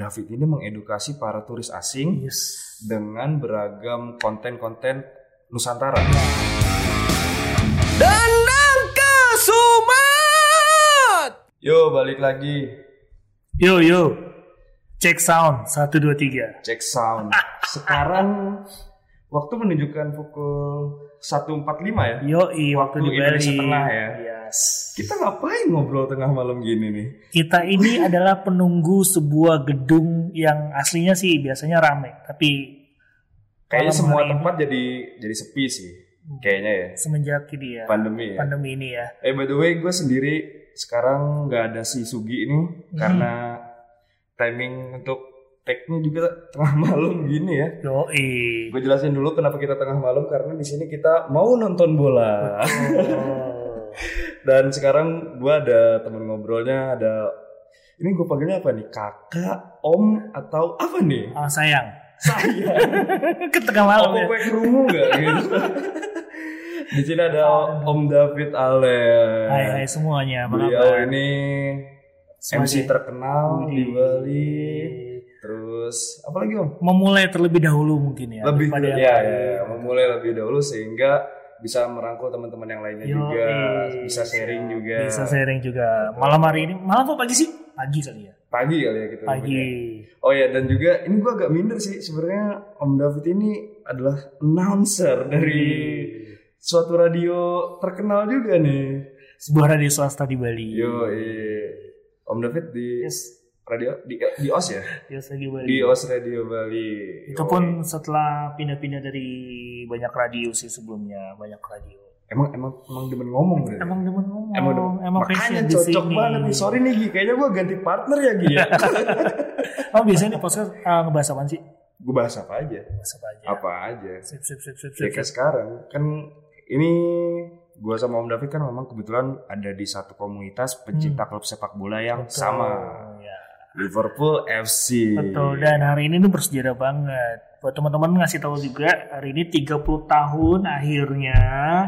David ini mengedukasi para turis asing Yes. dengan beragam konten-konten Nusantara. Dandang ke Sumat. Yo, balik lagi. Yo yo. Cek sound 1 2 3. Cek sound. Sekarang waktu menunjukkan pukul 1.45 ya. Yo i waktu, Waktu di Indonesia Bali. Tengah ya. Yes. Kita ngapain ngobrol tengah malam gini nih? Kita ini adalah penunggu sebuah gedung yang aslinya sih biasanya rame, tapi Kayaknya semua ini. tempat jadi jadi sepi sih. Kayaknya ya. semenjak ini ya Pandemi ya. pandemi ini ya. Eh by the way, gue sendiri sekarang nggak ada si Sugi ini Hmm. karena timing untuk tag-nya juga tengah malam gini ya. Yo i. Gue jelasin dulu kenapa kita tengah malam karena di sini kita mau nonton bola. Oh. Dan sekarang gue ada temen ngobrolnya ada ini gue panggilnya apa nih kakak, om atau apa nih? Oh, sayang. Saya. Ke tengah malam ya. Apa gue kerungu nggak gitu? Di sini ada Om David Allen. Hai hai semuanya. apa Beliau kabar? ini MC Sebagai- terkenal di. Bali. Terus apa lagi Om? Memulai terlebih dahulu mungkin ya. lebih yang ya, ya, ya, memulai lebih dahulu sehingga bisa merangkul teman-teman yang lainnya Yo, juga, eh, bisa sharing juga. Bisa sharing juga. Malam hari ini, malam apa pagi sih? Pagi kali ya. Pagi kali ya kita. Pagi. Oh ya dan juga ini gua agak minder sih sebenarnya Om David ini adalah announcer dari suatu radio terkenal juga nih. Sebuah radio swasta di Bali. Yo, eh. Om David di Yes. Radio di di OS ya? Yes lagi Bali. Di OS Radio Bali. Itu pun setelah pindah-pindah dari banyak radio sih sebelumnya, banyak radio. emang emang emang demen ngomong gitu. Emang demen ngomong, Emang demen. emang Makanya di cocok sini. banget nih. Sorry nih Gi, kayaknya gua ganti partner ya Gi ya. Oh biasanya nih podcast uh, ngebahas apa sih? gue bahas apa aja? Bahas apa aja? Apa aja? Sip, sip, sip, sip, Ya sip. kayak sekarang kan ini gua sama Om David kan memang kebetulan ada di satu komunitas pencinta klub sepak bola yang Betul, sama. Liverpool FC. Betul, dan hari ini tuh bersejarah banget. Buat teman-teman ngasih tahu juga, hari ini 30 tahun akhirnya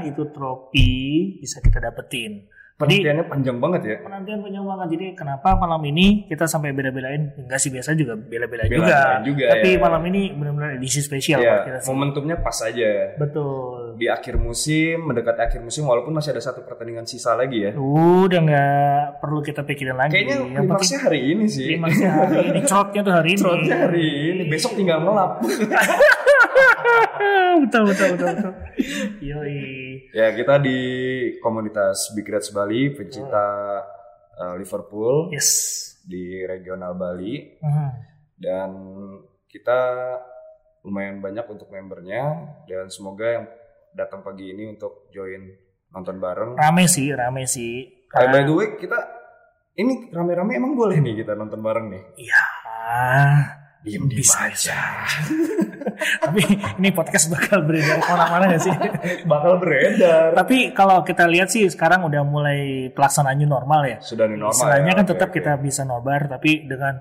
itu trofi bisa kita dapetin. Jadi Penantiannya panjang banget ya. penantian panjang banget. Jadi kenapa malam ini kita sampai bela-belain? Enggak sih biasa juga bela-belain juga. Juga, Tapi ya. malam ini benar-benar edisi spesial buat kita Ya, sih. momentumnya pas aja. Betul. Di akhir musim, mendekati akhir musim walaupun masih ada satu pertandingan sisa lagi ya. Udah nggak perlu kita pikirin lagi. Kayaknya klimaksnya hari ini sih. klimaksnya hari ini, crowdnya tuh hari ini. Trotnya hari ini, besok tinggal ngelap. betul betul betul betul. Yoi. Ya kita di komunitas Big Reds Bali, pencinta uh, Liverpool Yes. di regional Bali Hmm. dan kita lumayan banyak untuk membernya dan semoga yang datang pagi ini untuk join nonton bareng. Rame sih, rame sih. Eh, by the way kita ini rame-rame emang boleh nih kita nonton bareng nih. Iya. Diem diem Bisa, aja. Tapi ini podcast bakal beredar ke mana-mana gak sih? Bakal beredar. Tapi kalau kita lihat sih sekarang udah mulai pelaksanaannya normal ya. Sudah normal. Istilahnya ya? kan tetap oke. kita bisa nobar, tapi dengan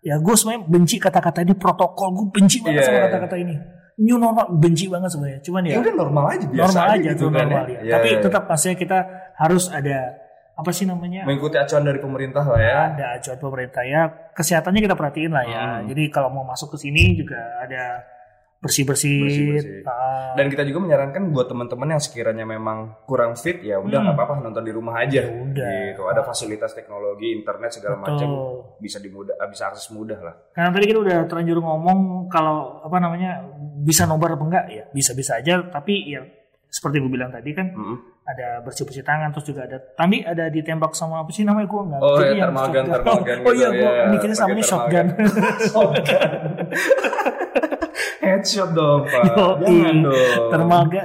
ya gue sebenarnya benci kata-kata ini protokol, gue benci banget Iya, sama iya. kata-kata ini. New normal benci banget sebenarnya. Cuman Ya ya udah normal aja biasa normal aja gitu tuh kan normal ya. ya. Iya, Tapi iya. tetap pastinya kita harus ada apa sih namanya? mengikuti acuan dari pemerintah lah ya. ada acuan pemerintah ya kesehatannya kita perhatiin lah ya Hmm. jadi kalau mau masuk ke sini juga ada bersih bersih, Bersih-bersih. Ah, Dan kita juga menyarankan buat teman-teman yang sekiranya memang kurang fit ya udah Hmm. nggak apa-apa nonton di rumah aja. Ya udah. Gitu. Ada fasilitas teknologi, internet segala macam bisa dimudah ah, bisa akses mudah lah. karena tadi kita udah terlanjur ngomong kalau apa namanya bisa nobar apa enggak ya bisa bisa aja tapi ya seperti gue bilang tadi kan Mm-mm. ada bersih bersih tangan terus juga ada tadi ada ditembak sama apa sih namanya gue nggak Oh, ya, thermal gun oh gitu, iya gue ya. mikirnya thermal shotgun Headshot dong pak. Jangan dong.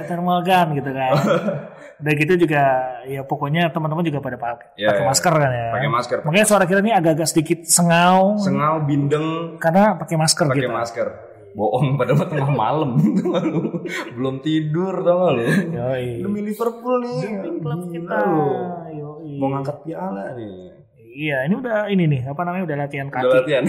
thermal gun gitu kan udah gitu juga ya pokoknya teman-teman juga pada pakai Ya, pakai ya. masker kan ya Pakai masker. Makanya suara kita ini agak-agak sedikit sengau Sengal bindeng karena pakai masker pakai gitu. masker. Bohong padahal tengah malam. Belum tidur tau gak lu? Yoi. Demi Liverpool nih. Klub Gila kita. Yoi. Mau ngangkat piala nih. Iya, ini udah ini nih, apa namanya udah latihan kaki. Udah latihan.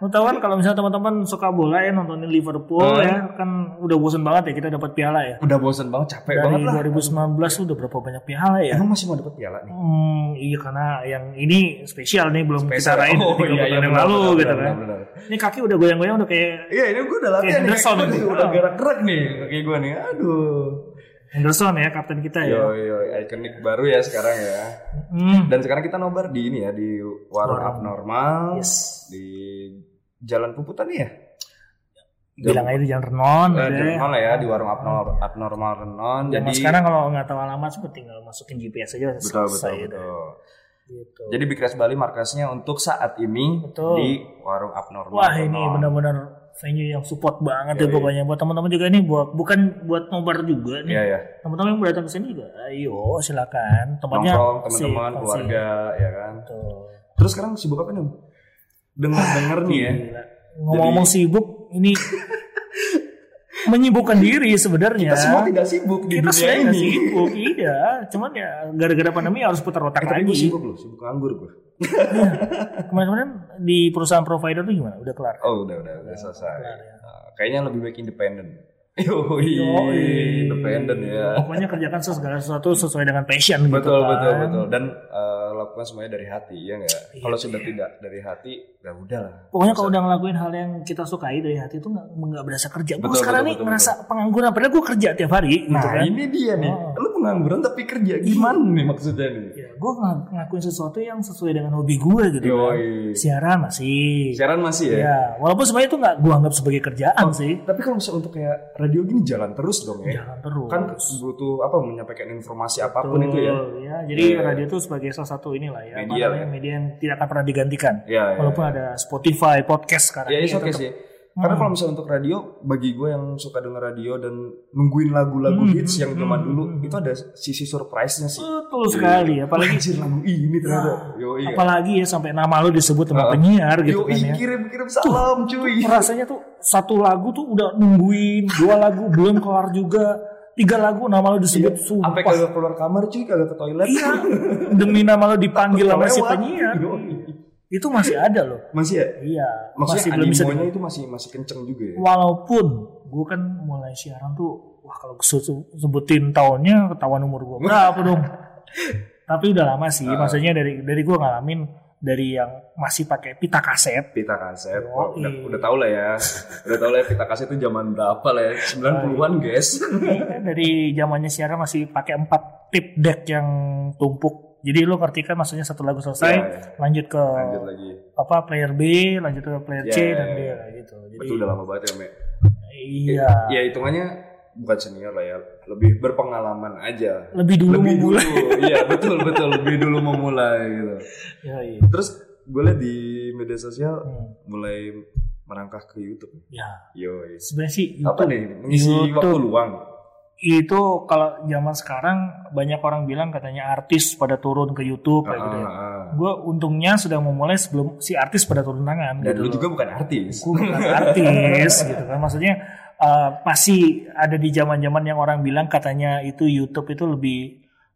Kan kalau misalnya teman-teman suka bola ya nontonin Liverpool Hmm. ya kan udah bosen banget ya kita dapat piala ya. Udah bosen banget, capek Dari banget lah. 2019 udah berapa banyak piala ya? Emang masih mau dapat piala nih? Hmm, iya karena yang ini spesial nih belum kita Spesial. raih Oh, tiga iya, iya, yang benar, lalu benar, gitu benar, kan. benar. Ini kaki udah goyang-goyang udah kayak Iya ini gue udah latihan nih. Udah Oh. gerak-gerak nih kaki gue nih. Aduh. Henderson ya kapten kita ya. Yo yo ikonik baru ya sekarang ya. Hmm. Dan sekarang kita nobar di ini ya di Warung. abnormal Yes. di Jalan Puputan ya. Bilang aja di Jalan Renon. Eh, di Renon lah ya di warung abnormal abnormal Renon. Zaman Jadi sekarang kalau nggak tahu alamat cuma tinggal masukin GPS aja betul selesai betul udah. betul. Gitu. Jadi Big Rest Bali markasnya untuk saat ini Betul. di warung abnormal. Wah ini Renon. benar-benar venue yang support banget ya Yoi. pokoknya buat teman-teman juga ini buat bukan buat nobar juga nih. Iya ya. Teman-teman yang datang ke sini juga, ayo silakan. Tempatnya teman-teman keluarga ya kan. Betul. Terus sekarang sibuk apa nih? Dengar-dengar nih ya. Ngomong-ngomong sibuk, ini menyibukkan diri sebenarnya. Kita semua tidak sibuk di Kita dunia ini. sibuk, iya. Cuman ya gara-gara pandemi harus putar otak Eh, tapi gue lagi. sibuk loh, sibuk nganggur gue. Kemarin-kemarin di perusahaan provider tuh gimana? Udah kelar? Oh udah udah udah selesai. kelar ya. Nah, kayaknya lebih baik independen. Yoi, independen ya. Pokoknya kerjakan segala sesuatu sesuai dengan passion gitu Betul kan. betul betul dan eh, lakukan semuanya dari hati ya enggak. Iya, Kalau sudah tidak dari hati ya udahlah. Pokoknya kalau udah ngelakuin hal yang kita sukai dari hati itu nggak berasa kerja. Gue Betul, sekarang betul, nih betul, ngerasa pengangguran. Padahal gue kerja tiap hari gitu Nah kan. ini dia nih, Oh. lu pengangguran tapi kerja gimana nih maksudnya nih? Ya, gue ngelakuin sesuatu yang sesuai dengan hobi gue gitu kan. Siaran masih. Siaran masih ya? Ya, walaupun sebenarnya itu nggak gue anggap sebagai kerjaan sih. Tapi kalau misalnya untuk kayak radio gini jalan terus dong ya. Jangan terus. Kan butuh apa menyampaikan informasi apa pun itu ya. Betul, ya. Jadi Iya. radio itu sebagai salah satu inilah ya, apa Media namanya, lah. media yang tidak akan pernah digantikan. Ya, ya. Walaupun ada Spotify, podcast sekarang. Ya, ini oke tetap- sih. Karena kalau misalnya untuk radio, bagi gue yang suka denger radio dan nungguin lagu-lagu Hmm, hits yang hmm, zaman hmm, dulu, hmm. itu ada sisi surprise-nya sih. Betul sekali, apalagi Anjir lagu ini ternyata. Yo iya. apalagi ya sampai nama lu disebut sama Ah. penyiar gitu Yo kan ya. kirim kirim salam cuy. Rasanya tuh satu lagu tuh udah nungguin, dua lagu belum kelar juga, tiga lagu nama lu disebut sumpah. Sampai kagak keluar kamar cuy, kagak ke toilet. Iya, demi nama lu dipanggil sama si penyiar. Yo, Itu masih ada loh. Masih ya? Iya, Maksudnya masih belum bisa di- itu masih masih kenceng juga ya. Walaupun gue kan mulai siaran tuh, wah kalau se- sebutin tahunnya ketahuan umur gue berapa dong. Tapi udah lama sih, Ah. maksudnya dari dari gue ngalamin dari yang masih pakai pita kaset. Pita kaset, oh, udah, udah tau lah ya Udah tau lah ya pita kaset itu zaman berapa lah ya 90-an guys dari zamannya siaran masih pakai empat tip deck yang tumpuk. Jadi lo ngerti kan maksudnya satu lagu selesai, Ya, ya. lanjut ke Lanjut lagi apa player B, lanjut ke player C Ya, dan D ya, gitu. Jadi Betul udah lama banget ya Me iya, Ya hitungannya bukan senior lah ya Lebih berpengalaman aja lebih dulu Lebih memulai. dulu Iya betul betul Lebih dulu memulai gitu Ya, iya. Terus gue liat di media sosial Hmm. Mulai merangkah ke Youtube Ya, Yoi sebenarnya sih Apa YouTube nih? Mengisi YouTube. waktu luang itu kalau zaman sekarang banyak orang bilang katanya artis pada turun ke YouTube kayak gitu ya. Ah, ah, ah. Gue untungnya sudah memulai sebelum si artis pada turun tangan. Dan gitu lu juga bukan artis Gue bukan artis gitu kan. Maksudnya eh, masih ada di zaman-zaman yang orang bilang katanya itu YouTube itu lebih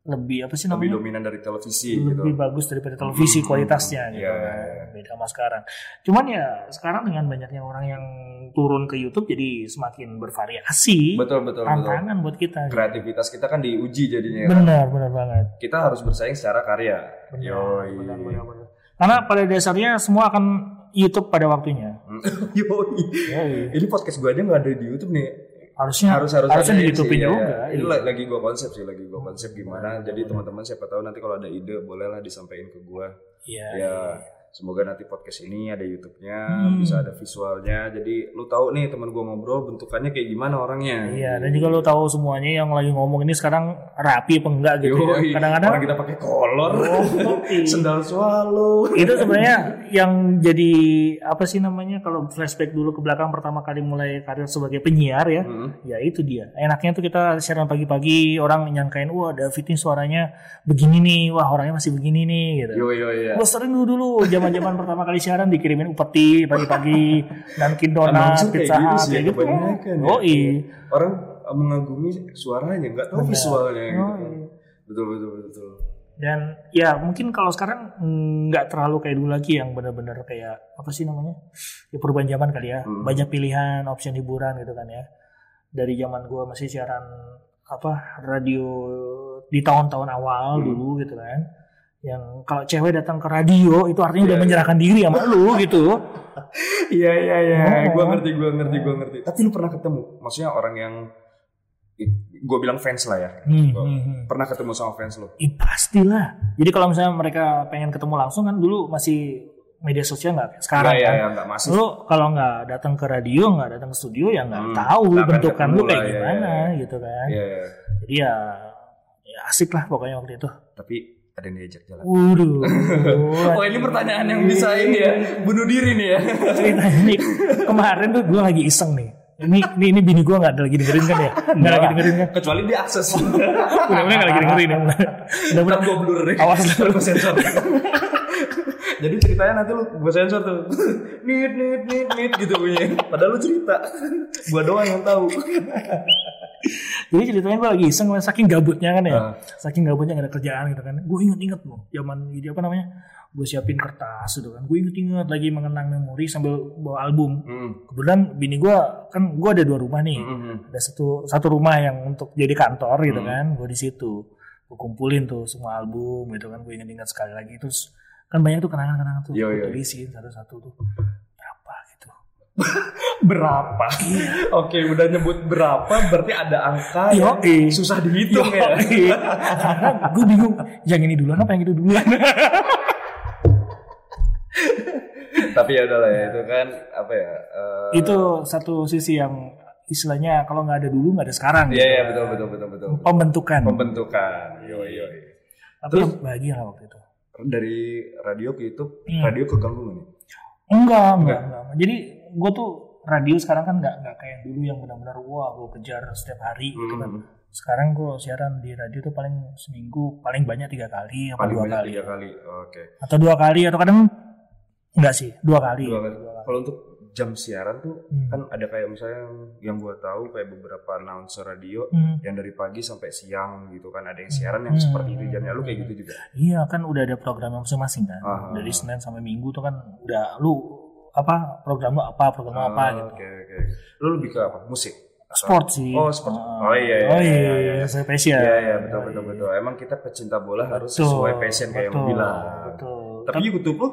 lebih apa sih Lebih namanya? dominan dari televisi gitu lebih bagus daripada televisi Hmm, kualitasnya gitu iya, kan. iya, iya. beda sama sekarang cuman ya sekarang dengan banyaknya orang yang turun ke YouTube jadi semakin bervariasi Betul betul betul tantangan buat kita gitu. Kreativitas kita kan diuji jadinya kan. benar benar banget Kita harus bersaing secara karya benar, Yoi benar, benar, benar. karena pada dasarnya semua akan YouTube pada waktunya Yoi. Yoi. Ini podcast gue aja nggak ada di YouTube nih. Harusnya Harus harus harusnya di YouTube sih, ya, juga ya. Ini iya. la- lagi gue konsep sih, lagi gue konsep gimana. Jadi teman-teman siapa tahu nanti kalau ada ide bolehlah disampaikan ke gue. Iya, Ya, semoga nanti podcast ini ada YouTube-nya, Hmm. bisa ada visualnya. Jadi lu tahu nih teman gue ngobrol bentukannya kayak gimana orangnya. Iya, dan juga lo tahu semuanya yang lagi ngomong ini sekarang rapi apa enggak gitu. ya. Kadang-kadang orang kita pakai kolor, Oh, iya. sendal swallow. itu sebenarnya yang jadi apa sih namanya kalau flashback dulu ke belakang pertama kali mulai karir sebagai penyiar ya, Hmm. ya itu dia. Enaknya tuh kita siaran pagi-pagi orang nyangkain wah David ini suaranya begini nih, wah orangnya masih begini nih gitu. Yo yo yo. Gue sering dulu dulu zaman-zaman pertama kali siaran dikirimin upeti pagi-pagi, Dunkin Donat, Pizza gitu Hut gitu. ya. Oh iya. Orang mengagumi suaranya, nggak tahu visualnya gitu Oh, iya. Betul betul betul. Dan ya mungkin kalau sekarang nggak terlalu kayak dulu lagi yang benar-benar kayak apa sih namanya? Ya perubahan zaman kali ya. Hmm. Banyak pilihan, option hiburan gitu kan ya. Dari zaman gua masih siaran apa radio di tahun-tahun awal Hmm. dulu gitu kan. Yang kalau cewek datang ke radio itu artinya udah Iya, iya. menyerahkan diri sama lu gitu. Iya iya iya, Oh. gue ngerti gue ngerti gue ngerti. Tapi lu pernah ketemu, maksudnya orang yang gue bilang fans lah ya. Hmm, Gua hmm, hmm. Pernah ketemu sama fans lu? Ih, pastilah. Jadi kalau misalnya mereka pengen ketemu langsung kan dulu masih media sosial nggak sekarang Iya kan. iya nggak masih. Lu kalau nggak datang ke radio, nggak datang ke studio ya nggak Hmm, tahu akan bentukan lu kayak iya, gimana iya, gitu kan. Iya iya. Jadi ya, ya asik lah pokoknya waktu itu. Tapi ada yang diajak jalan. Waduh. Oh ini pertanyaan yang bisa ini ya, bunuh diri nih ya. Ceritanya nih kemarin tuh gue lagi iseng nih. Ini ini, ini bini gue nggak ada lagi dengerin kan ya? Nggak lagi dengerin kan? Kecuali dia akses. Mudah-mudahan nggak lagi dengerin ya. Mudah-mudahan gue blur deh. Awas. Gue sensor. Jadi ceritanya nanti lu gue sensor tuh. Nit nit nit nit gitu bunyi. Padahal lu cerita. Gua doang yang tahu. Jadi ceritanya gue lagi iseng saking gabutnya kan ya, Ah. saking gabutnya gak ada kerjaan gitu kan. Gue inget-inget loh, zaman jadi apa namanya, gue siapin kertas gitu kan. Gue inget-inget lagi mengenang memori sambil bawa album. Hmm. Kebetulan bini gue kan gue ada dua rumah nih, Hmm. ada satu satu rumah yang untuk jadi kantor gitu Hmm. kan. Gue di situ, gue kumpulin tuh semua album gitu kan. Gue inget-inget sekali lagi terus kan banyak tuh kenangan-kenangan tuh, yo. tulisin satu-satu tuh berapa gitu. Oke, udah nyebut berapa berarti ada angka yang Yoi. susah dihitung ya. Karena gue bingung, yang ini duluan apa yang itu duluan? Tapi ya udahlah ya, itu kan apa ya? eh, itu satu sisi yang istilahnya kalau nggak ada dulu nggak ada sekarang. Iya iya betul betul betul betul. Pembentukan. Pembentukan. Yo yo. Tapi yang bahagia lah waktu itu. Dari radio ke YouTube, Hmm. radio keganggu nih? Enggak, enggak, enggak. Jadi gue tuh radio sekarang kan nggak nggak kayak dulu yang benar-benar wah gue kejar setiap hari gitu kan. Hmm. Sekarang gue siaran di radio tuh paling seminggu paling banyak tiga kali Paling dua banyak kali tiga kali. Oke. atau dua kali atau kadang enggak sih dua kali. Dua kali. Kalau untuk jam siaran tuh Hmm. kan ada kayak misalnya yang, yang gue tahu kayak beberapa announcer radio Hmm. yang dari pagi sampai siang gitu kan ada yang siaran yang Hmm. seperti itu jamnya lu kayak gitu juga. Iya kan udah ada program masing-masing kan. Ah. Dari Senin sampai Minggu tuh kan udah lu apa program lu apa program lu apa Ah, gitu. Oke oke. Lu lebih ke apa? Musik. Sport sih. Oh, sport. Ah. Oh, iya, iya, Oh iya, iya, iya. saya passion. Iya iya betul betul betul. Emang kita pecinta bola harus Betul, sesuai passion kayak yang betul, lu bilang. Betul. Tapi YouTube lu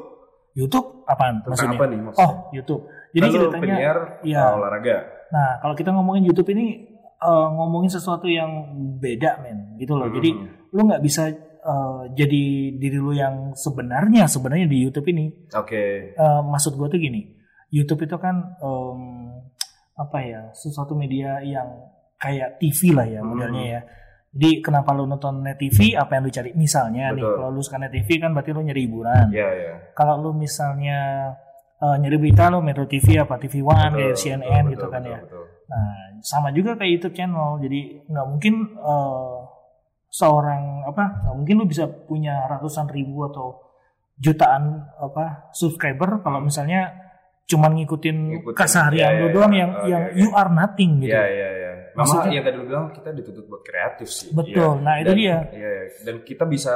YouTube apaan tentang maksudnya? apa nih maksudnya? Oh, YouTube. Jadi penyiar iya. uh, olahraga. Nah, kalau kita ngomongin YouTube ini eh, ngomongin sesuatu yang beda, men. Gitu loh. Hmm. Jadi lu nggak bisa eh, jadi diri lu yang sebenarnya sebenarnya di YouTube ini. Oke. Eh, maksud gue tuh gini, YouTube itu kan em, apa ya, sesuatu media yang kayak TV lah ya Hmm. modelnya ya. Jadi kenapa lu nonton net TV? Apa yang lu cari? Misalnya nih, Betul. kalau lu suka net TV kan berarti lu nyari hiburan. Iya iya. Kalau lu misalnya eh, nyari berita lu Metro TV apa TV One Betul, kayak betul, CNN betul, gitu kan betul, ya. betul. Nah sama juga kayak YouTube channel. Jadi nggak mungkin eh, seorang apa nggak mungkin lu bisa punya ratusan ribu atau jutaan apa subscriber kalau misalnya cuman ngikutin, Ngikutin, keseharian ya, lu ya, doang ya. yang Oke, yang oke. you are nothing gitu. Iya iya iya. Memang Maksudnya- yang tadi lu bilang kita dituntut buat kreatif sih. Betul. Iya. Nah, itu Dan- dia. Iya, iya. Dan kita bisa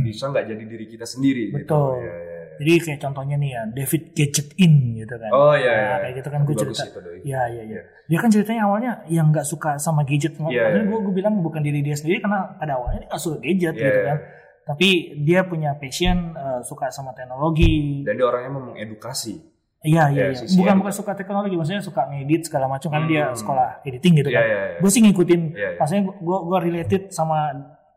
bisa nggak jadi diri kita sendiri Betul. gitu. Iya iya. Iya. Jadi kayak contohnya nih ya David Gadget In gitu kan. Oh iya Nah, iya. kayak gitu kan gue cerita. Iya iya iya. Iya. Dia kan ceritanya awalnya yang nggak suka sama gadget. Iya, Maksudnya iya. gue gue bilang bukan diri dia sendiri karena pada awalnya dia nggak suka gadget Iya, gitu iya. kan. Tapi dia punya passion eh, suka sama teknologi. Dan dia orangnya mau mengedukasi. Iya iya Iya, iya. Bukan bukan suka teknologi, maksudnya suka ngedit segala macam dia Hmm. sekolah editing gitu Iya kan. iya. iya. Gue sih ngikutin. Iya, iya. Maksudnya gue gue related sama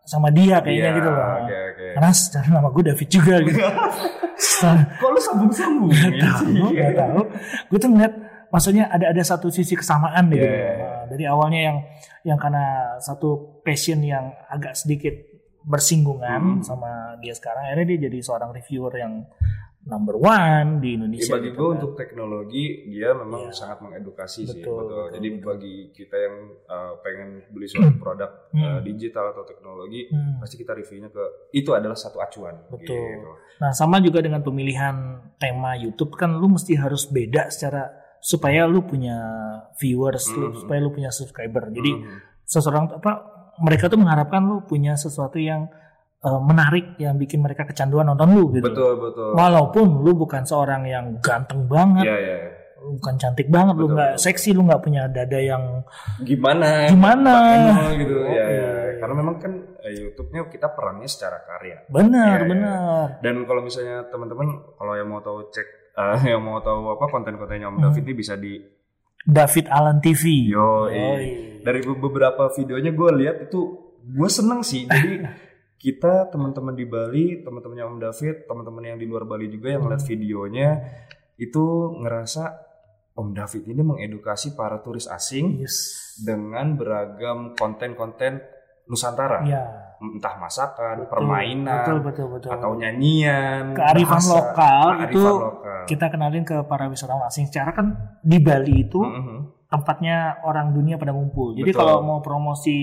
sama dia kayaknya Iya, gitu loh. Oke oke. Karena secara nama gue David juga gitu. Kok lu sambung-sambung? Gak tahu, gak tahu. Gue tuh ngeliat, maksudnya ada ada satu sisi kesamaan gitu. Iya, iya, dari awalnya yang yang karena satu passion yang agak sedikit bersinggungan Hmm. sama dia sekarang, akhirnya dia jadi seorang reviewer yang number one di Ya, Indonesia. bagi gitu gue kan. untuk teknologi dia memang Iya. sangat mengedukasi sih Betul, betul. betul, Jadi betul. bagi kita yang uh, pengen beli suatu produk Hmm. uh, digital atau teknologi Hmm. pasti kita reviewnya ke itu adalah satu acuan. Betul. Gitu. Nah, sama juga dengan pemilihan tema YouTube kan lu mesti harus beda secara supaya lu punya viewers, lu- Mhm. supaya lu punya subscriber. Jadi Hmm. seseorang apa mereka tuh mengharapkan lu punya sesuatu yang eh, menarik yang bikin mereka kecanduan nonton lu gitu. Betul betul. Walaupun lu bukan seorang yang ganteng banget, Iya iya. lu bukan cantik banget, lu Betul, nggak betul. seksi, lu nggak punya dada yang Gimana? Gimana? Gitu. Oh, ya, iya. ya. Karena memang kan eh, YouTube-nya kita perangnya secara karya. benar, Iya, iya. benar. Dan kalau misalnya teman-teman kalau yang mau tahu cek eh, yang mau tahu apa konten-kontennya Om Hmm. David ini bisa di David Allen TV. Yo, Yoi. dari be- beberapa videonya gue lihat itu gue seneng sih. Jadi kita teman-teman di Bali, teman-temannya Om David, teman-teman yang di luar Bali juga yang ngeliat videonya itu ngerasa Om David ini mengedukasi para turis asing Yes. dengan beragam konten-konten Nusantara, Iya. entah masakan, Betul, permainan, Betul, betul, betul. atau nyanyian, Kearifan bahasa, lokal kearifan itu lokal. kita kenalin ke para wisatawan asing. Secara kan di Bali itu Mhm. tempatnya orang dunia pada ngumpul. Jadi Betul. kalau mau promosi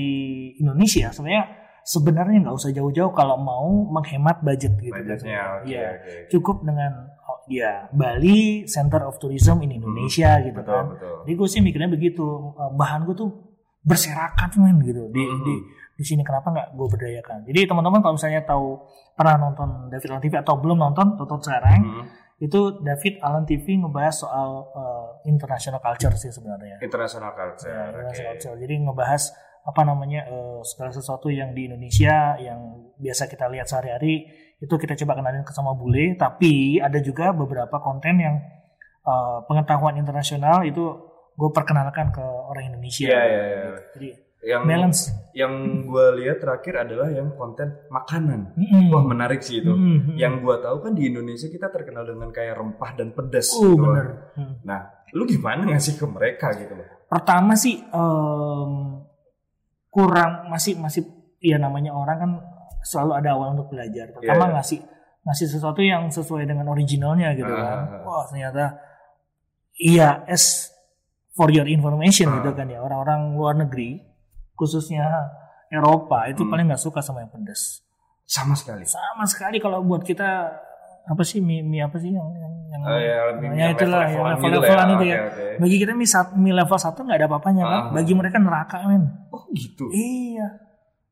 Indonesia sebenarnya sebenarnya nggak usah jauh-jauh kalau mau menghemat budget gitu. Budgetnya, oke, Iya. oke. Cukup dengan oh, ya Bali Center of Tourism in Indonesia gitu Hmm, Betul, kan. betul. Jadi gue sih mikirnya begitu. Eh, Bahan gue tuh berserakan men gitu di Mhm. di di sini kenapa nggak gue berdayakan. Jadi teman-teman kalau misalnya tahu pernah nonton David Allen TV atau belum nonton tonton sekarang Mhm. itu David Allen TV ngebahas soal eh, international culture sih sebenarnya. International culture. Ya, international culture. Jadi ngebahas apa namanya eh, segala sesuatu yang di Indonesia yang biasa kita lihat sehari-hari itu kita coba kenalin ke sama bule. Tapi ada juga beberapa konten yang eh, pengetahuan internasional itu gue perkenalkan ke orang Indonesia. Iya, iya, iya. Gitu. Jadi Yang balance. yang gue lihat terakhir adalah yang konten makanan. Mm-mm. Wah menarik sih itu. Mm-mm. Yang gue tahu kan di Indonesia kita terkenal dengan kayak rempah dan pedas. uh gitu. bener. Hmm. Nah, lu gimana ngasih ke mereka gitu loh? Pertama sih em, kurang masih masih ya namanya orang kan selalu ada awal untuk belajar. Pertama Iya, iya. ngasih ngasih sesuatu yang sesuai dengan originalnya gitu Ah, kan. ah, ah. Wah ternyata iya as for your information Ah. gitu kan ya orang-orang luar negeri khususnya Eropa itu Hmm. paling nggak suka sama yang pedas. Sama sekali. Sama sekali kalau buat kita apa sih mie, mie apa sih yang yang, yang Oh, ya, ya, yang itulah level-levelan yang gitu level-levelan lah itu Oke, ya. oke. Bagi kita sat- mie level 1 nggak ada apa-apanya kan. Ah. Bagi mereka neraka men. Oh gitu. Iya.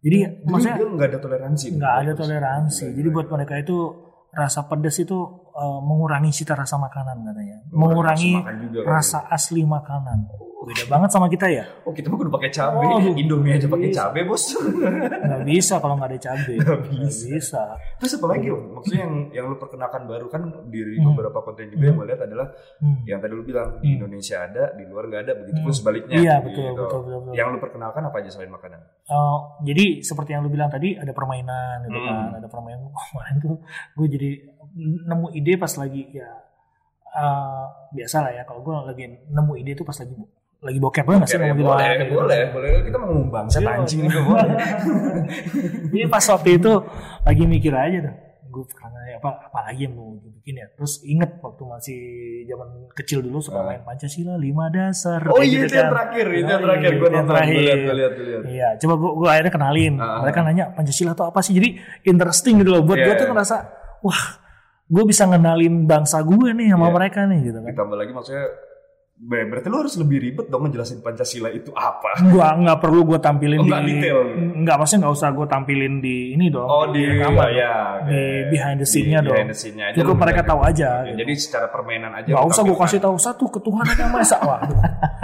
Jadi maksudnya nggak ada toleransi. nggak ada toleransi. Jadi buat mereka itu rasa pedas itu uh, mengurangi cita rasa makanan katanya. Mengurangi makan juga rasa asli makanan. Beda banget sama kita ya. Oh kita mah kudu pakai cabe. Oh. Indomie aja pakai Bisa. cabe bos. Nggak bisa kalau nggak ada cabai. Nggak Nggak bisa. Terus apa lagi om? Maksudnya yang yang lu perkenalkan baru kan dari Hmm. beberapa konten juga yang gue lihat adalah Hmm. yang tadi lu bilang di Hmm. Indonesia ada, di luar nggak ada, begitu pun Hmm. sebaliknya. Iya gitu. betul, betul betul betul. Yang lu perkenalkan apa aja selain makanan? Uh, jadi seperti yang lu bilang tadi ada permainan gitu Hmm. kan, ada permainan. Oh, kemarin tuh gue jadi nemu ide pas lagi ya uh, biasa lah ya kalau gue lagi nemu ide tuh pas lagi lagi bokep boleh nggak sih gitu boleh, boleh, boleh. Kita mau ngomong bangsa Iya, anjing juga boleh. Jadi pas waktu itu lagi mikir aja tuh, gue karena apa apa lagi yang mau bikin ya. Terus inget waktu masih zaman kecil dulu suka Ah. main Pancasila lima dasar. Oh iya gitu itu yang kan. terakhir, itu yang terakhir gue itu nonton, gue terakhir. lihat, gue lihat, gue lihat. Iya, coba gue, gue akhirnya kenalin. Ah. Mereka nanya Pancasila itu apa sih? Jadi interesting gitu loh. Buat Iya, gue tuh iya. ngerasa, wah, gue bisa ngenalin bangsa gue nih sama Iya. mereka nih gitu kan. Ditambah lagi maksudnya Berarti lu harus lebih ribet dong ngejelasin Pancasila itu apa. Gua nggak perlu gue tampilin Oh, di, detail. nggak maksudnya nggak usah gue tampilin di ini dong. Oh di rekaman. ya, oke. Di behind the scene-nya Di dong. Behind the scene-nya aja. Cukup mereka tahu gitu. aja, Oke, gitu. Jadi secara permainan aja. Gak usah gue kasih tahu satu ketuhanan yang maha esa. Wah,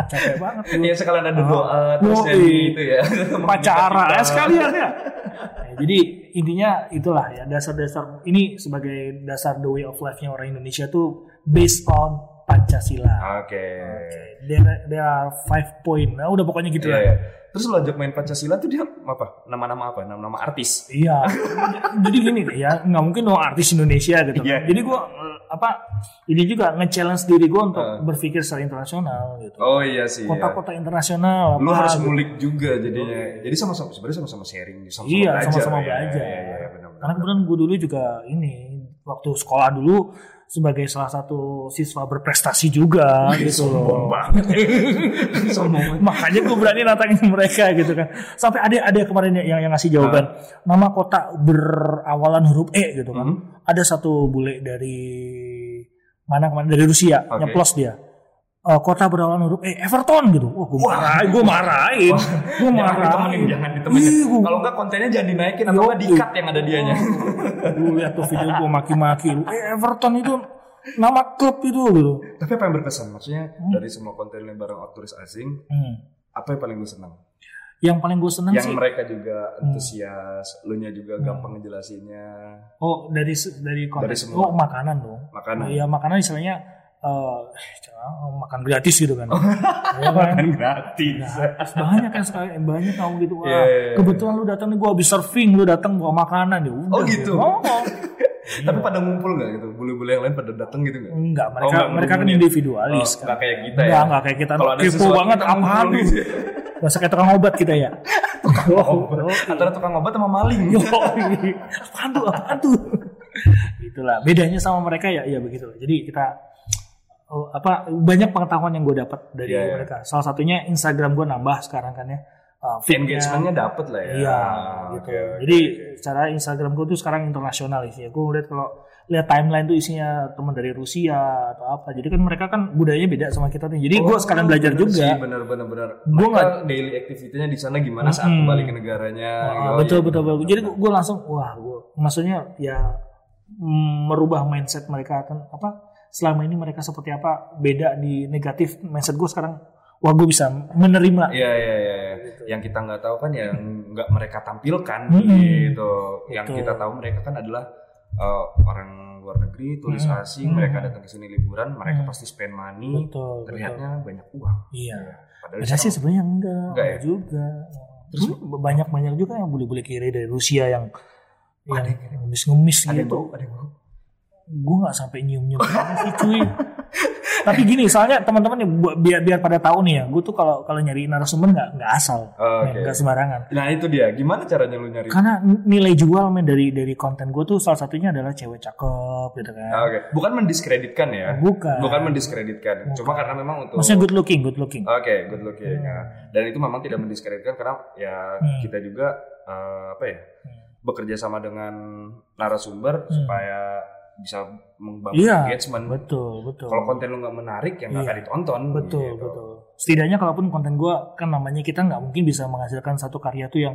capek banget. Iya sekalian ada doa terus Yoi. nyanyi itu ya. Upacara Kita- ya sekalian ya. Ya, jadi intinya itulah ya dasar-dasar ini sebagai dasar the way of life-nya orang Indonesia tuh based on Pancasila. Oke. There, there are five point. Nah, udah pokoknya gitu Iya, lah. iya. Terus ajak main Pancasila tuh dia apa? Nama-nama apa? Nama-nama artis. Iya. jadi gini deh ya, nggak mungkin dong artis Indonesia gitu. kan. Iya. Jadi gua apa? Ini juga nge-challenge diri gua untuk Ah. berpikir secara internasional gitu. Oh iya sih. iya. Kota-kota internasional. Lu apa, harus gitu. ngulik juga jadinya. Jadi sama-sama sebenarnya sama-sama sharing, sama-sama Iya, belajar. sama-sama ya. belajar. Iya, iya, iya, benar-benar. Karena kebetulan gue dulu juga ini waktu sekolah dulu sebagai salah satu siswa berprestasi juga Wih, gitu loh. banget. Makanya gue berani nantangin mereka gitu kan. Sampai ada ada kemarin yang yang ngasih jawaban nama kota berawalan huruf E gitu kan. Hmm. Ada satu bule dari mana ke mana dari Rusia Oke. nyeplos dia. Eh, kota berawal huruf E Everton gitu. Wah, gue marahin, gue marahin, gue Jangan marahin. ditemenin, jangan ditemenin. Iya, gua- Kalau enggak kontennya jangan dinaikin atau enggak di-cut yang ada dianya. Gue lihat tuh video gue maki-maki lu. Eh Everton itu nama klub itu gitu. Tapi apa yang berkesan? Maksudnya dari semua konten yang bareng turis asing, Hmm. apa yang paling lu senang? Yang paling gue seneng Yang sih, mereka juga antusias, lu nya juga gampang ngejelasinnya. oh dari dari konten, Dari semua. oh makanan dong. Makanan. Iya makanan istilahnya eh jangan makan gratis gitu kan. Iya kan? Kan gratis. Gratis. banyak kan sekali banyak kamu gitu wah Iya, iya, iya. kebetulan lu datang nih gua habis surfing lu datang bawa makanan ya udah Oh, gitu? oh, Tapi pada ngumpul nggak gitu? Bule-bule yang lain pada datang gitu nggak? enggak mereka Oh, enggak, mereka kan individualis Oh, kan nggak kayak kita ya? enggak kayak kita Kalau ada sesuatu banget kita apa ngumpul aduh gitu. Bahasa kayak tukang obat kita ya Oh, antara tukang obat sama maling. Yo, apaan tuh apaan tuh itulah bedanya sama mereka ya ya begitu jadi kita oh, apa banyak pengetahuan yang gue dapat dari Iya, iya. mereka salah satunya Instagram gue nambah sekarang kan ya Uh. Engagementnya dapet lah ya. Iya, Ah, gitu. oke, Jadi oke. cara Instagram gue tuh sekarang internasional sih. Gue ngeliat kalau lihat timeline tuh isinya teman dari Rusia atau apa. Jadi kan mereka kan budayanya beda sama kita nih. Jadi gue Oh, sekalian belajar bener juga. sih, bener bener bener. Mereka nggak- daily activity-nya di sana gimana saat Mm-mm. kembali ke negaranya. Ah, gitu. betul, Iya, betul bener, betul. Jadi gue langsung wah, gue maksudnya ya mm, merubah mindset mereka kan apa selama ini mereka seperti apa beda di negatif mindset gue sekarang wah gue bisa menerima Iya iya iya. iya. Yang kita nggak tahu kan yang nggak mereka tampilkan Mm-mm. gitu. Yang Betul. kita tahu mereka kan adalah uh, orang luar negeri, turis Mm-mm. asing, Mm. mereka datang ke sini liburan, mereka Mm. pasti spend money, betul betul terlihatnya banyak uang. iya Padahal Padahal sih sebenarnya enggak, Enggak ya? juga. Terus Terus banyak banyak juga yang boleh-boleh kiri dari Rusia yang yang Ada yang ngemis-ngemis ada yang gitu. bau, ada yang bau. Gue nggak sampai nyium-nyium sih cuy. Tapi gini, soalnya teman-teman nih biar biar pada tahu nih ya, gue tuh kalau kalau nyari narasumber nggak nggak asal, Oke. nggak sembarangan. Nah itu dia, gimana caranya lu nyari? Karena nilai jual men dari dari konten gue tuh salah satunya adalah cewek cakep gitu kan. Ah, Oke, bukan mendiskreditkan ya. Bukan. Bukan mendiskreditkan. Cuma karena memang untuk Maksudnya good looking, good looking. Oke, good looking. ya. Dan itu memang tidak mendiskreditkan karena ya Hmm. kita juga eh, apa ya Hmm. bekerja sama dengan narasumber Hmm. supaya bisa membangun Iya, engagement. betul, betul. Kalau konten lu nggak menarik ya nggak Iya. akan ditonton. Betul, gitu. betul. Setidaknya kalaupun konten gue kan namanya kita nggak mungkin bisa menghasilkan satu karya tuh yang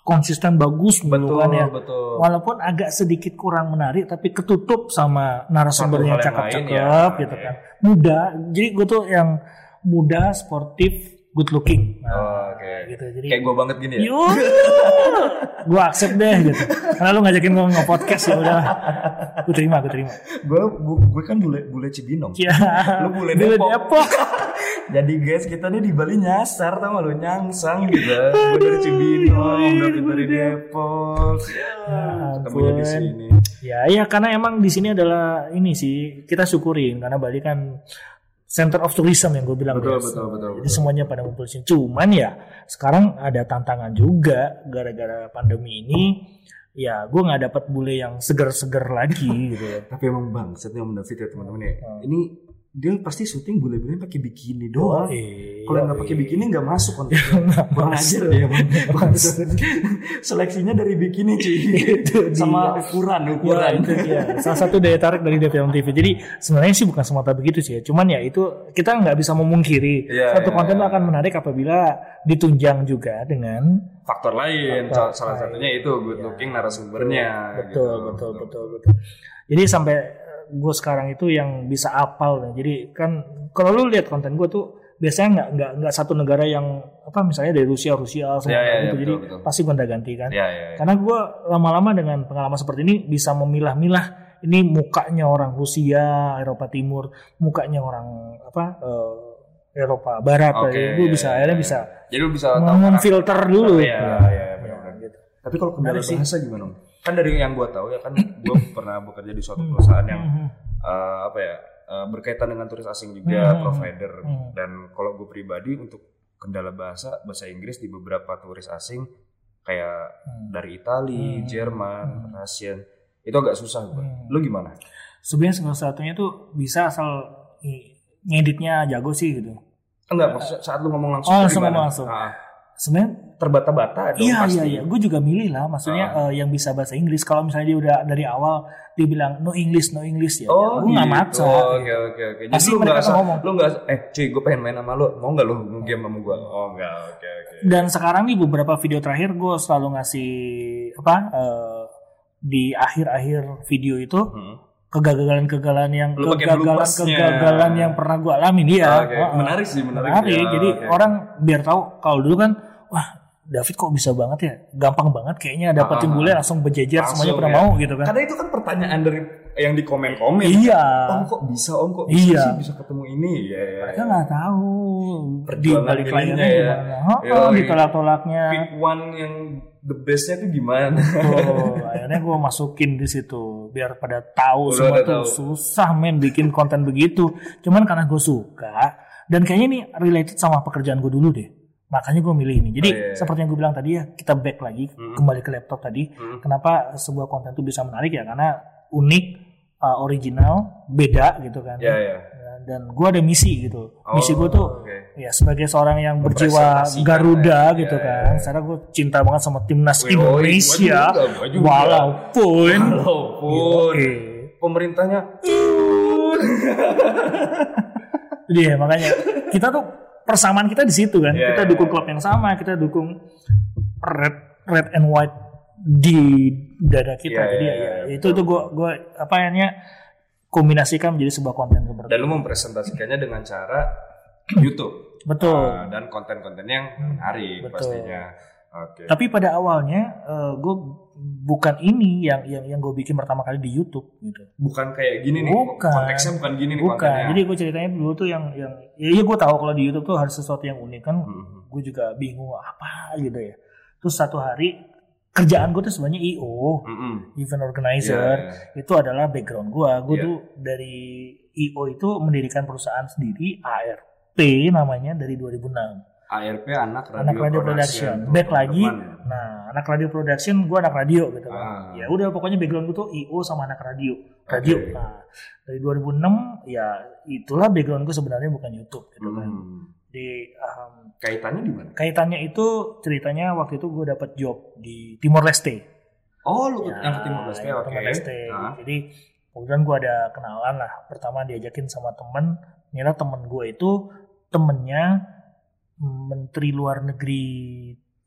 konsisten bagus mulu Betul, kan ya. betul. Walaupun agak sedikit kurang menarik tapi ketutup sama hal yang cakep-cakep ya. gitu kan. Muda. Jadi gue tuh yang muda, sportif, good looking. Nah, Oh, Oke. gitu. Jadi Kayak gue banget gini ya. Gue accept deh gitu. Karena lu ngajakin gue nge-podcast ya udah. Gue terima, gue terima. Gue gue kan bule bule Cibinong. Ya. Lu bule Bule Depok. Depok. Jadi guys kita nih di Bali nyasar tau gak lu nyangsang gitu. Gue dari Cibinong, David dari Depok. Ya, ketemunya di sini. Ya, ya karena emang di sini adalah ini sih kita syukurin karena Bali kan center of tourism yang gue bilang Betul, ya. betul, betul, Jadi betul. semuanya pada ngumpul sini. Cuman ya sekarang ada tantangan juga gara-gara pandemi ini. Ya, gue nggak dapat bule yang seger-seger lagi gitu. Tapi emang bang, setnya Om David ya teman-teman ya. Hmm. Ini dia pasti syuting bule-bule pakai bikini doang. iya, Kalau nggak pakai iya. bikini nggak masuk kontennya. Kurang ajar dia. Bang. Seleksinya dari bikini cuy. Itu Sama ukuran, Ya, ukuran. itu dia. Salah satu daya tarik dari DPM TV. Jadi sebenarnya sih bukan semata begitu sih ya. Cuman ya itu kita nggak bisa memungkiri Iya, satu iya, konten iya. akan menarik apabila ditunjang juga dengan Faktor lain, Faktor salah lain. satunya itu good looking narasumbernya. betul, gitu. betul, betul, betul. Jadi sampai gue sekarang itu yang bisa apal. nih. Jadi kan kalau lu lihat konten gue tuh biasanya nggak nggak nggak satu negara yang apa misalnya dari Rusia Rusia semua Iya, iya, gitu. iya, Jadi betul, betul. pasti gonta ganti kan. Ya, ya, ya. Karena gue lama-lama dengan pengalaman seperti ini bisa memilah-milah ini mukanya orang Rusia, Eropa Timur, mukanya orang apa eh, Eropa Barat. Oke, Jadi gue iya, bisa iya, akhirnya iya. bisa Jadi lu bisa memfilter dulu. Iya, Ya, iya, benar. gitu. Tapi kalau kendala bahasa gimana? Kan dari yang gua tahu ya kan gua pernah bekerja di suatu perusahaan yang eh, apa ya eh, berkaitan dengan turis asing juga Hmm. provider Hmm. dan kalau gue pribadi untuk kendala bahasa bahasa Inggris di beberapa turis asing kayak Hmm. dari Itali, Hmm. Jerman, Hmm. Russian itu agak susah gue. Hmm. Lu gimana? Sebenarnya salah satunya tuh bisa asal i- ngeditnya jago sih gitu. Enggak, saat lu ngomong langsung Oh, langsung ngomong langsung. Ah, sebenarnya terbata-bata dong iya pasti. iya iya gue juga milih lah maksudnya Ah. eh, yang bisa bahasa Inggris kalau misalnya dia udah dari awal dia bilang no English no English ya, Oh, gue nggak gitu. maksa Oke, gitu. oke, oke. Jadi Pasti lu mereka nggak ngomong. lu nggak, eh cuy, gue pengen main sama lu, mau nggak lu game sama gue? Oh enggak, oke, oke. dan sekarang nih beberapa video terakhir gue selalu ngasih apa eh, di akhir-akhir video itu Hmm. kegagalan-kegagalan yang Lu pakai bloopersnya. kegagalan yang pernah gue alamin dia Oke, menarik sih, menarik. menarik Ya, jadi oke. orang biar tahu kalau dulu kan wah David kok bisa banget ya gampang banget kayaknya dapetin Ah, bule langsung berjejer semuanya pernah ya. mau gitu kan Karena itu kan pertanyaan dari yang di komen-komen. iya Om kok bisa, om kok bisa Iya. sih bisa ketemu ini? Iya, iya, mereka iya. nggak tahu di balik layarnya ya. oh, Yoi. ditolak-tolaknya Pick one yang the bestnya tuh gimana? Tuh, akhirnya gue masukin di situ biar pada tahu Udah semua tuh tahu. susah men bikin konten begitu. Cuman karena gue suka dan kayaknya ini related sama pekerjaan gue dulu deh. Makanya gue milih ini. Jadi Oh, iya, iya. seperti yang gue bilang tadi ya kita back lagi Mm. kembali ke laptop tadi. Hmm. Kenapa sebuah konten itu bisa menarik ya karena unik, uh, original, beda gitu kan. Ya, ya. Dan gue ada misi gitu. Oh, misi gue tuh oke. ya sebagai seorang yang berjiwa Garuda ya. gitu Ya, kan. ya. Secara gue cinta banget sama timnas Wih, Indonesia. gua juga, gua juga. Walaupun Walaupun Oke. pemerintahnya Iya makanya kita tuh persamaan kita di situ kan. Iya, kita iya, dukung iya. klub yang sama, kita dukung red red and white di dada kita. Iya, Jadi iya, ya, iya, ya, itu tuh gue gue apa namanya kombinasikan menjadi sebuah konten seperti dan lu mempresentasikannya dengan cara YouTube Betul. Ah, dan konten-konten yang menarik Betul. pastinya. Oke. Tapi pada awalnya gue bukan ini yang yang yang gue bikin pertama kali di YouTube gitu. Bukan kayak gini nih. Bukan. Konteksnya bukan gini nih Bukan. kontennya. Jadi gue ceritanya dulu tuh yang yang ya iya gue tahu kalau di YouTube tuh harus sesuatu yang unik kan. Hmm. Gue juga bingung apa gitu ya. Terus satu hari kerjaan gue tuh sebenarnya IO, Mm-mm. event Iya, organizer. iya. Itu adalah background gue. Gue Iya. tuh dari IO itu mendirikan perusahaan sendiri ARP namanya dari 2006. ARP anak radio, anak radio production. Tuh, Back lagi, ya. nah anak radio production, gue anak radio gitu kan. Ah. Ya udah pokoknya background gue tuh IO sama anak radio. Radio. Oke. Nah, dari 2006 ya itulah background gue sebenarnya bukan YouTube gitu kan. Hmm. Di um, Kaitannya di mana? kaitannya itu ceritanya waktu itu gue dapat job di Timor Leste. Oh, lu Ya, yang ke Timor Leste, oke. Timor Leste. Nah, Jadi kemudian gue ada kenalan lah. Pertama diajakin sama temen. Ternyata temen gue itu temennya Menteri Luar Negeri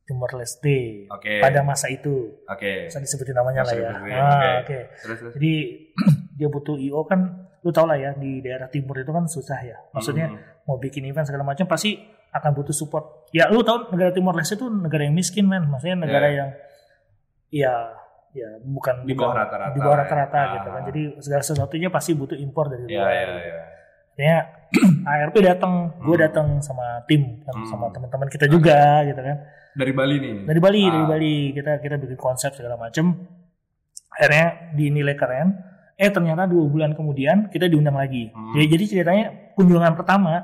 Timor Leste Oke. pada masa itu. Oke. Bisa disebutin namanya lah Bisa ya. Ah, oke. Terus terus. Jadi dia butuh IO kan, lu tau lah ya di daerah timur itu kan susah ya. Maksudnya Hmm. mau bikin event segala macam pasti akan butuh support. Ya lu tau negara Timor Leste itu negara yang miskin men, maksudnya negara Ya. yang ya ya bukan Di bawah rata-rata di bawah ya. rata-rata Ah. gitu kan. Jadi segala sesuatunya pasti butuh impor dari Iya, luar. iya, iya. Akhirnya ARP datang, gue Hmm. datang sama tim, kan, Hmm. sama teman-teman kita juga gitu kan. Dari Bali nih. Dari Bali, Ah. dari Bali kita kita bikin konsep segala macem. Akhirnya dinilai keren. Eh ternyata dua bulan kemudian kita diundang lagi. Hmm. Jadi, jadi ceritanya kunjungan pertama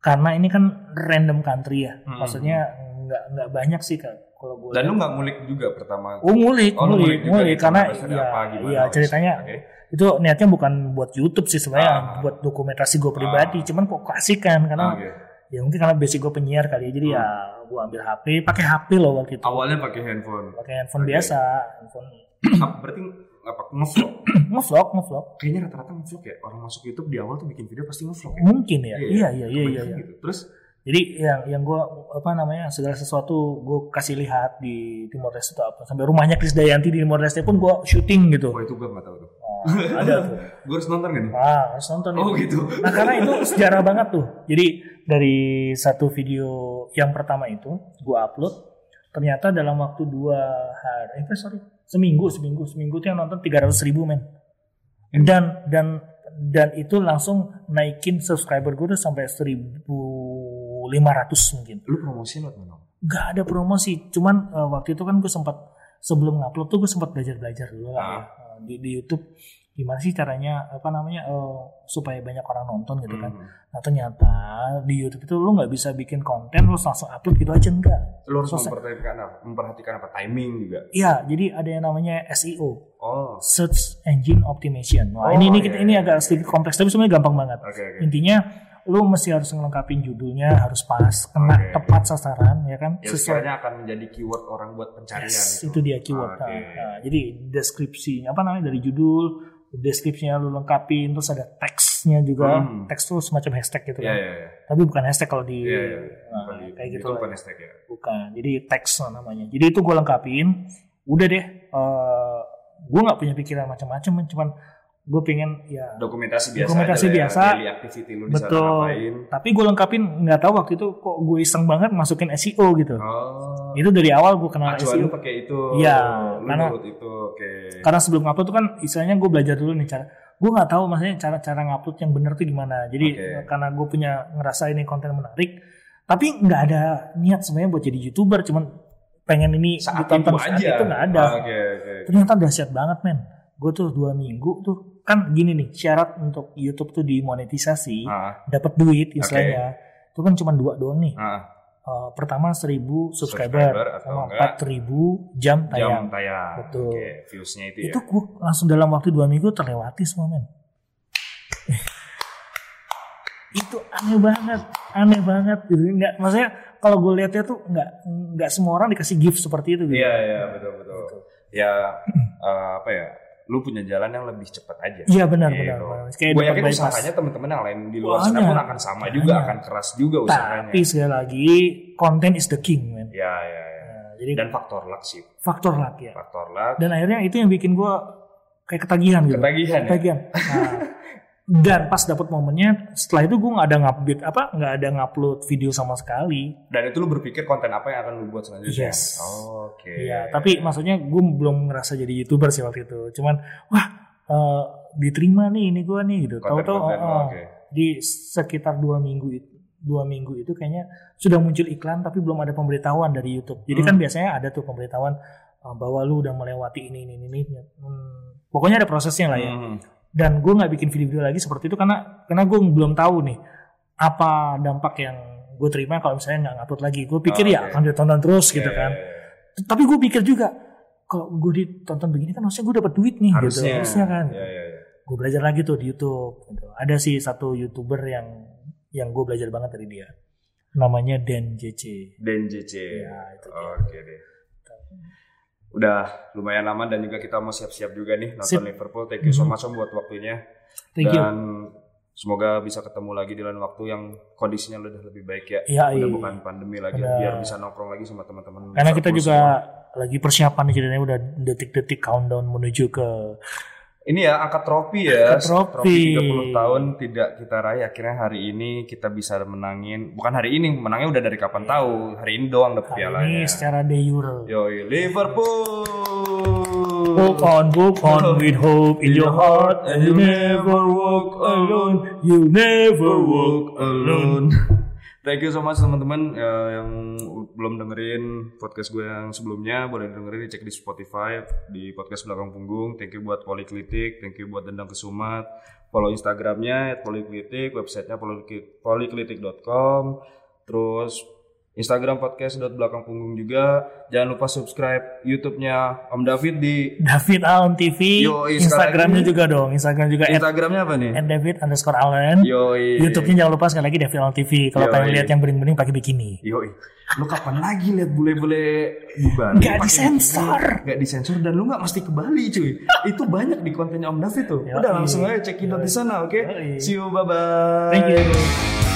karena ini kan random country ya. Hmm. Maksudnya nggak nggak banyak sih kan kalau gue. Dan lu nggak ngulik juga pertama. Oh ngulik, Oh, ngulik, juga ngulik nih, karena ya, apa, gimana, ya ceritanya Oke. Itu niatnya bukan buat YouTube sih sebenarnya, Ah. buat dokumentasi gue pribadi. Ah. Cuman kok kasihkan karena Oke. ya mungkin karena basic gue penyiar kali ya. Jadi Hmm. ya gue ambil HP, pakai HP loh waktu itu. Awalnya pakai handphone. pakai handphone Oke. biasa handphone berarti apa ngevlog? ngevlog ngevlog Kayaknya rata-rata ngevlog ya. Orang masuk YouTube di awal tuh bikin video pasti ngevlog ya. mungkin ya iya iya iya iya, iya. Gitu. Terus jadi yang yang gue apa namanya segala sesuatu gue kasih lihat di Timor Leste itu apa sampai rumahnya Chris Dayanti di Timor Leste pun gue syuting gitu wah itu gue nggak tahu tuh. Ada tuh Gue harus nonton gak nih? ah harus nonton Oh itu. gitu. nah karena itu sejarah banget tuh jadi dari satu video yang pertama itu gue upload ternyata dalam waktu dua hari eh sorry seminggu seminggu seminggu tuh yang nonton 300 ribu men dan dan dan itu langsung naikin subscriber gue tuh sampai 1500 mungkin Lu promosiin lewat mana? nggak ada promosi cuman eh, waktu itu kan gue sempat sebelum ngupload tuh gue sempat belajar belajar dulu lah ya. Di, di YouTube gimana sih caranya apa namanya eh, supaya banyak orang nonton gitu kan Hmm. nah ternyata di YouTube itu lu nggak bisa bikin konten lu langsung upload gitu aja enggak Lu harus Selesai. memperhatikan apa? Memperhatikan apa? Timing juga. Iya, jadi ada yang namanya SEO, Oh. Search Engine Optimization. Wah, Oh, ini ini iya, kita ini iya. agak sedikit kompleks tapi sebenarnya gampang banget. Oke oke. Intinya lu mesti harus ngelengkapin judulnya harus pas, kena Oke. tepat sasaran ya kan, Yang sesuai akan menjadi keyword orang buat pencarian Yes, itu. itu dia keyword. Oke. Nah, nah, jadi deskripsi apa namanya dari judul, deskripsinya lu lengkapin, terus ada teksnya juga. Hmm. Teks tuh semacam hashtag gitu Iya kan. iya iya. Tapi bukan hashtag kalau di Iya iya. nah, Bukan di- kayak gitu itu bukan hashtag ya. Bukan. Jadi teks namanya. Jadi itu gue lengkapin. Udah deh. eh gue nggak punya pikiran macam-macam, cuman gue pengen ya Dokumentasi biasa Dokumentasi aja ya, biasa. daily activity lu betul. ngapain. Tapi gue lengkapin nggak tahu waktu itu kok gue iseng banget masukin SEO gitu. Oh. Itu dari awal gue kenal Acuan SEO. lu pakai itu. Iya, Lu karena- itu. Oke. karena sebelum upload tuh kan istilahnya gue belajar dulu nih cara gue nggak tahu maksudnya cara cara ngupload yang bener tuh gimana jadi Oke. eh, karena gue punya ngerasa ini konten menarik tapi nggak ada niat sebenarnya buat jadi youtuber cuman pengen ini Saat ditonton itu saat aja. itu nggak ada Oke oke. ternyata dahsyat banget men gue tuh dua minggu tuh kan gini nih syarat untuk YouTube tuh dimonetisasi Ah, dapat duit istilahnya itu kan cuma dua doang nih ah, Eh, pertama 1000 subscriber, Subscriber atau sama enggak, 4000 jam tayang jam tayang. Betul. Oke, viewsnya itu, itu ya. gue langsung dalam waktu dua minggu terlewati semua men itu aneh banget aneh banget gitu nggak maksudnya kalau gue lihatnya tuh nggak nggak semua orang dikasih gift seperti itu gitu Iya iya betul betul. Gitu. Ya eh, apa ya? Lu punya jalan yang lebih cepat aja. iya benar Gitu. benar, kayak Gue yakin usahanya teman-teman yang lain di luar sana pun akan sama juga, Banyak. akan keras juga usahanya. tapi sekali lagi konten is the king men Ya ya ya. Nah, jadi Dan faktor luck sih. faktor luck ya Faktor luck. dan akhirnya itu yang bikin gue kayak ketagihan gitu Ketagihan ya. Ketagihan. Nah, dan pas dapat momennya setelah itu gue nggak ada ngupdate apa nggak ada ngupload video sama sekali Dan itu lu berpikir konten apa yang akan lu buat selanjutnya? Yes. Oh, Oke. Iya, tapi maksudnya gue belum ngerasa jadi youtuber sih waktu itu. Cuman wah eh, diterima nih ini gue nih gitu. Tahu-tahu oh, oh. oke. di sekitar dua minggu itu dua minggu itu kayaknya sudah muncul iklan tapi belum ada pemberitahuan dari YouTube. Jadi kan Hmm. biasanya ada tuh pemberitahuan eh, bahwa lu udah melewati ini ini ini. ini. Hmm, pokoknya ada prosesnya lah ya. Hmm. Dan gue nggak bikin video lagi seperti itu karena karena gue belum tahu nih apa dampak yang gue terima kalau misalnya nggak ngupload lagi. Gue pikir Oh, ya oke. akan ditonton terus gitu Iya, kan iya, iya. tapi gue pikir juga kalau gue ditonton begini kan harusnya gue dapat duit nih gitu Harusnya. harusnya kan Iya iya iya. gue belajar lagi tuh di YouTube gitu. ada sih satu youtuber yang yang gue belajar banget dari dia namanya Dan JC Dan JC. ya itu. Oke deh. Udah lumayan lama dan juga kita mau siap-siap juga nih nonton Sip. Liverpool. Thank you so Mhm. much Om buat waktunya. thank you dan semoga bisa ketemu lagi di lain waktu yang kondisinya udah lebih baik ya. Iya, udah iya. bukan pandemi lagi Udah. biar bisa nongkrong lagi sama teman-teman. karena kita juga semua. lagi persiapan nih ceritanya udah detik-detik countdown menuju ke ini ya angkat trofi ya. Angkat trofi. 30 tahun tidak kita raih akhirnya hari ini kita bisa menangin. Bukan hari ini, menangnya udah dari kapan tahu. Hari ini doang hari pialanya. ini secara de jure Yoi Liverpool. Walk on, walk on with hope in your heart and you never walk alone. You never walk alone. Thank you so much teman-teman eh, yang belum dengerin podcast gue yang sebelumnya boleh dengerin dicek di Spotify di podcast belakang punggung. Thank you buat Poliklitik, thank you buat Dendang Kesumat. Follow Instagramnya @poliklitik, websitenya poliklitik- poliklitik.com. Terus Instagram podcast belakang punggung juga. Jangan lupa subscribe YouTube-nya Om David di David Allen TV, Yoi, Instagramnya juga dong, Instagram juga Instagramnya apa nih? David underscore Allen. Yoi. YouTube-nya jangan lupa sekali lagi David Allen TV. Kalau pengen lihat yang bening-bening pakai bikini. Yoi. Lu kapan lagi lihat bule-bule? Nggak pakai disensor. Nggak disensor dan lu nggak mesti ke Bali cuy. Itu banyak di kontennya Om David tuh. Udah langsung aja check in out di sana, oke? See you, bye-bye. Thank you.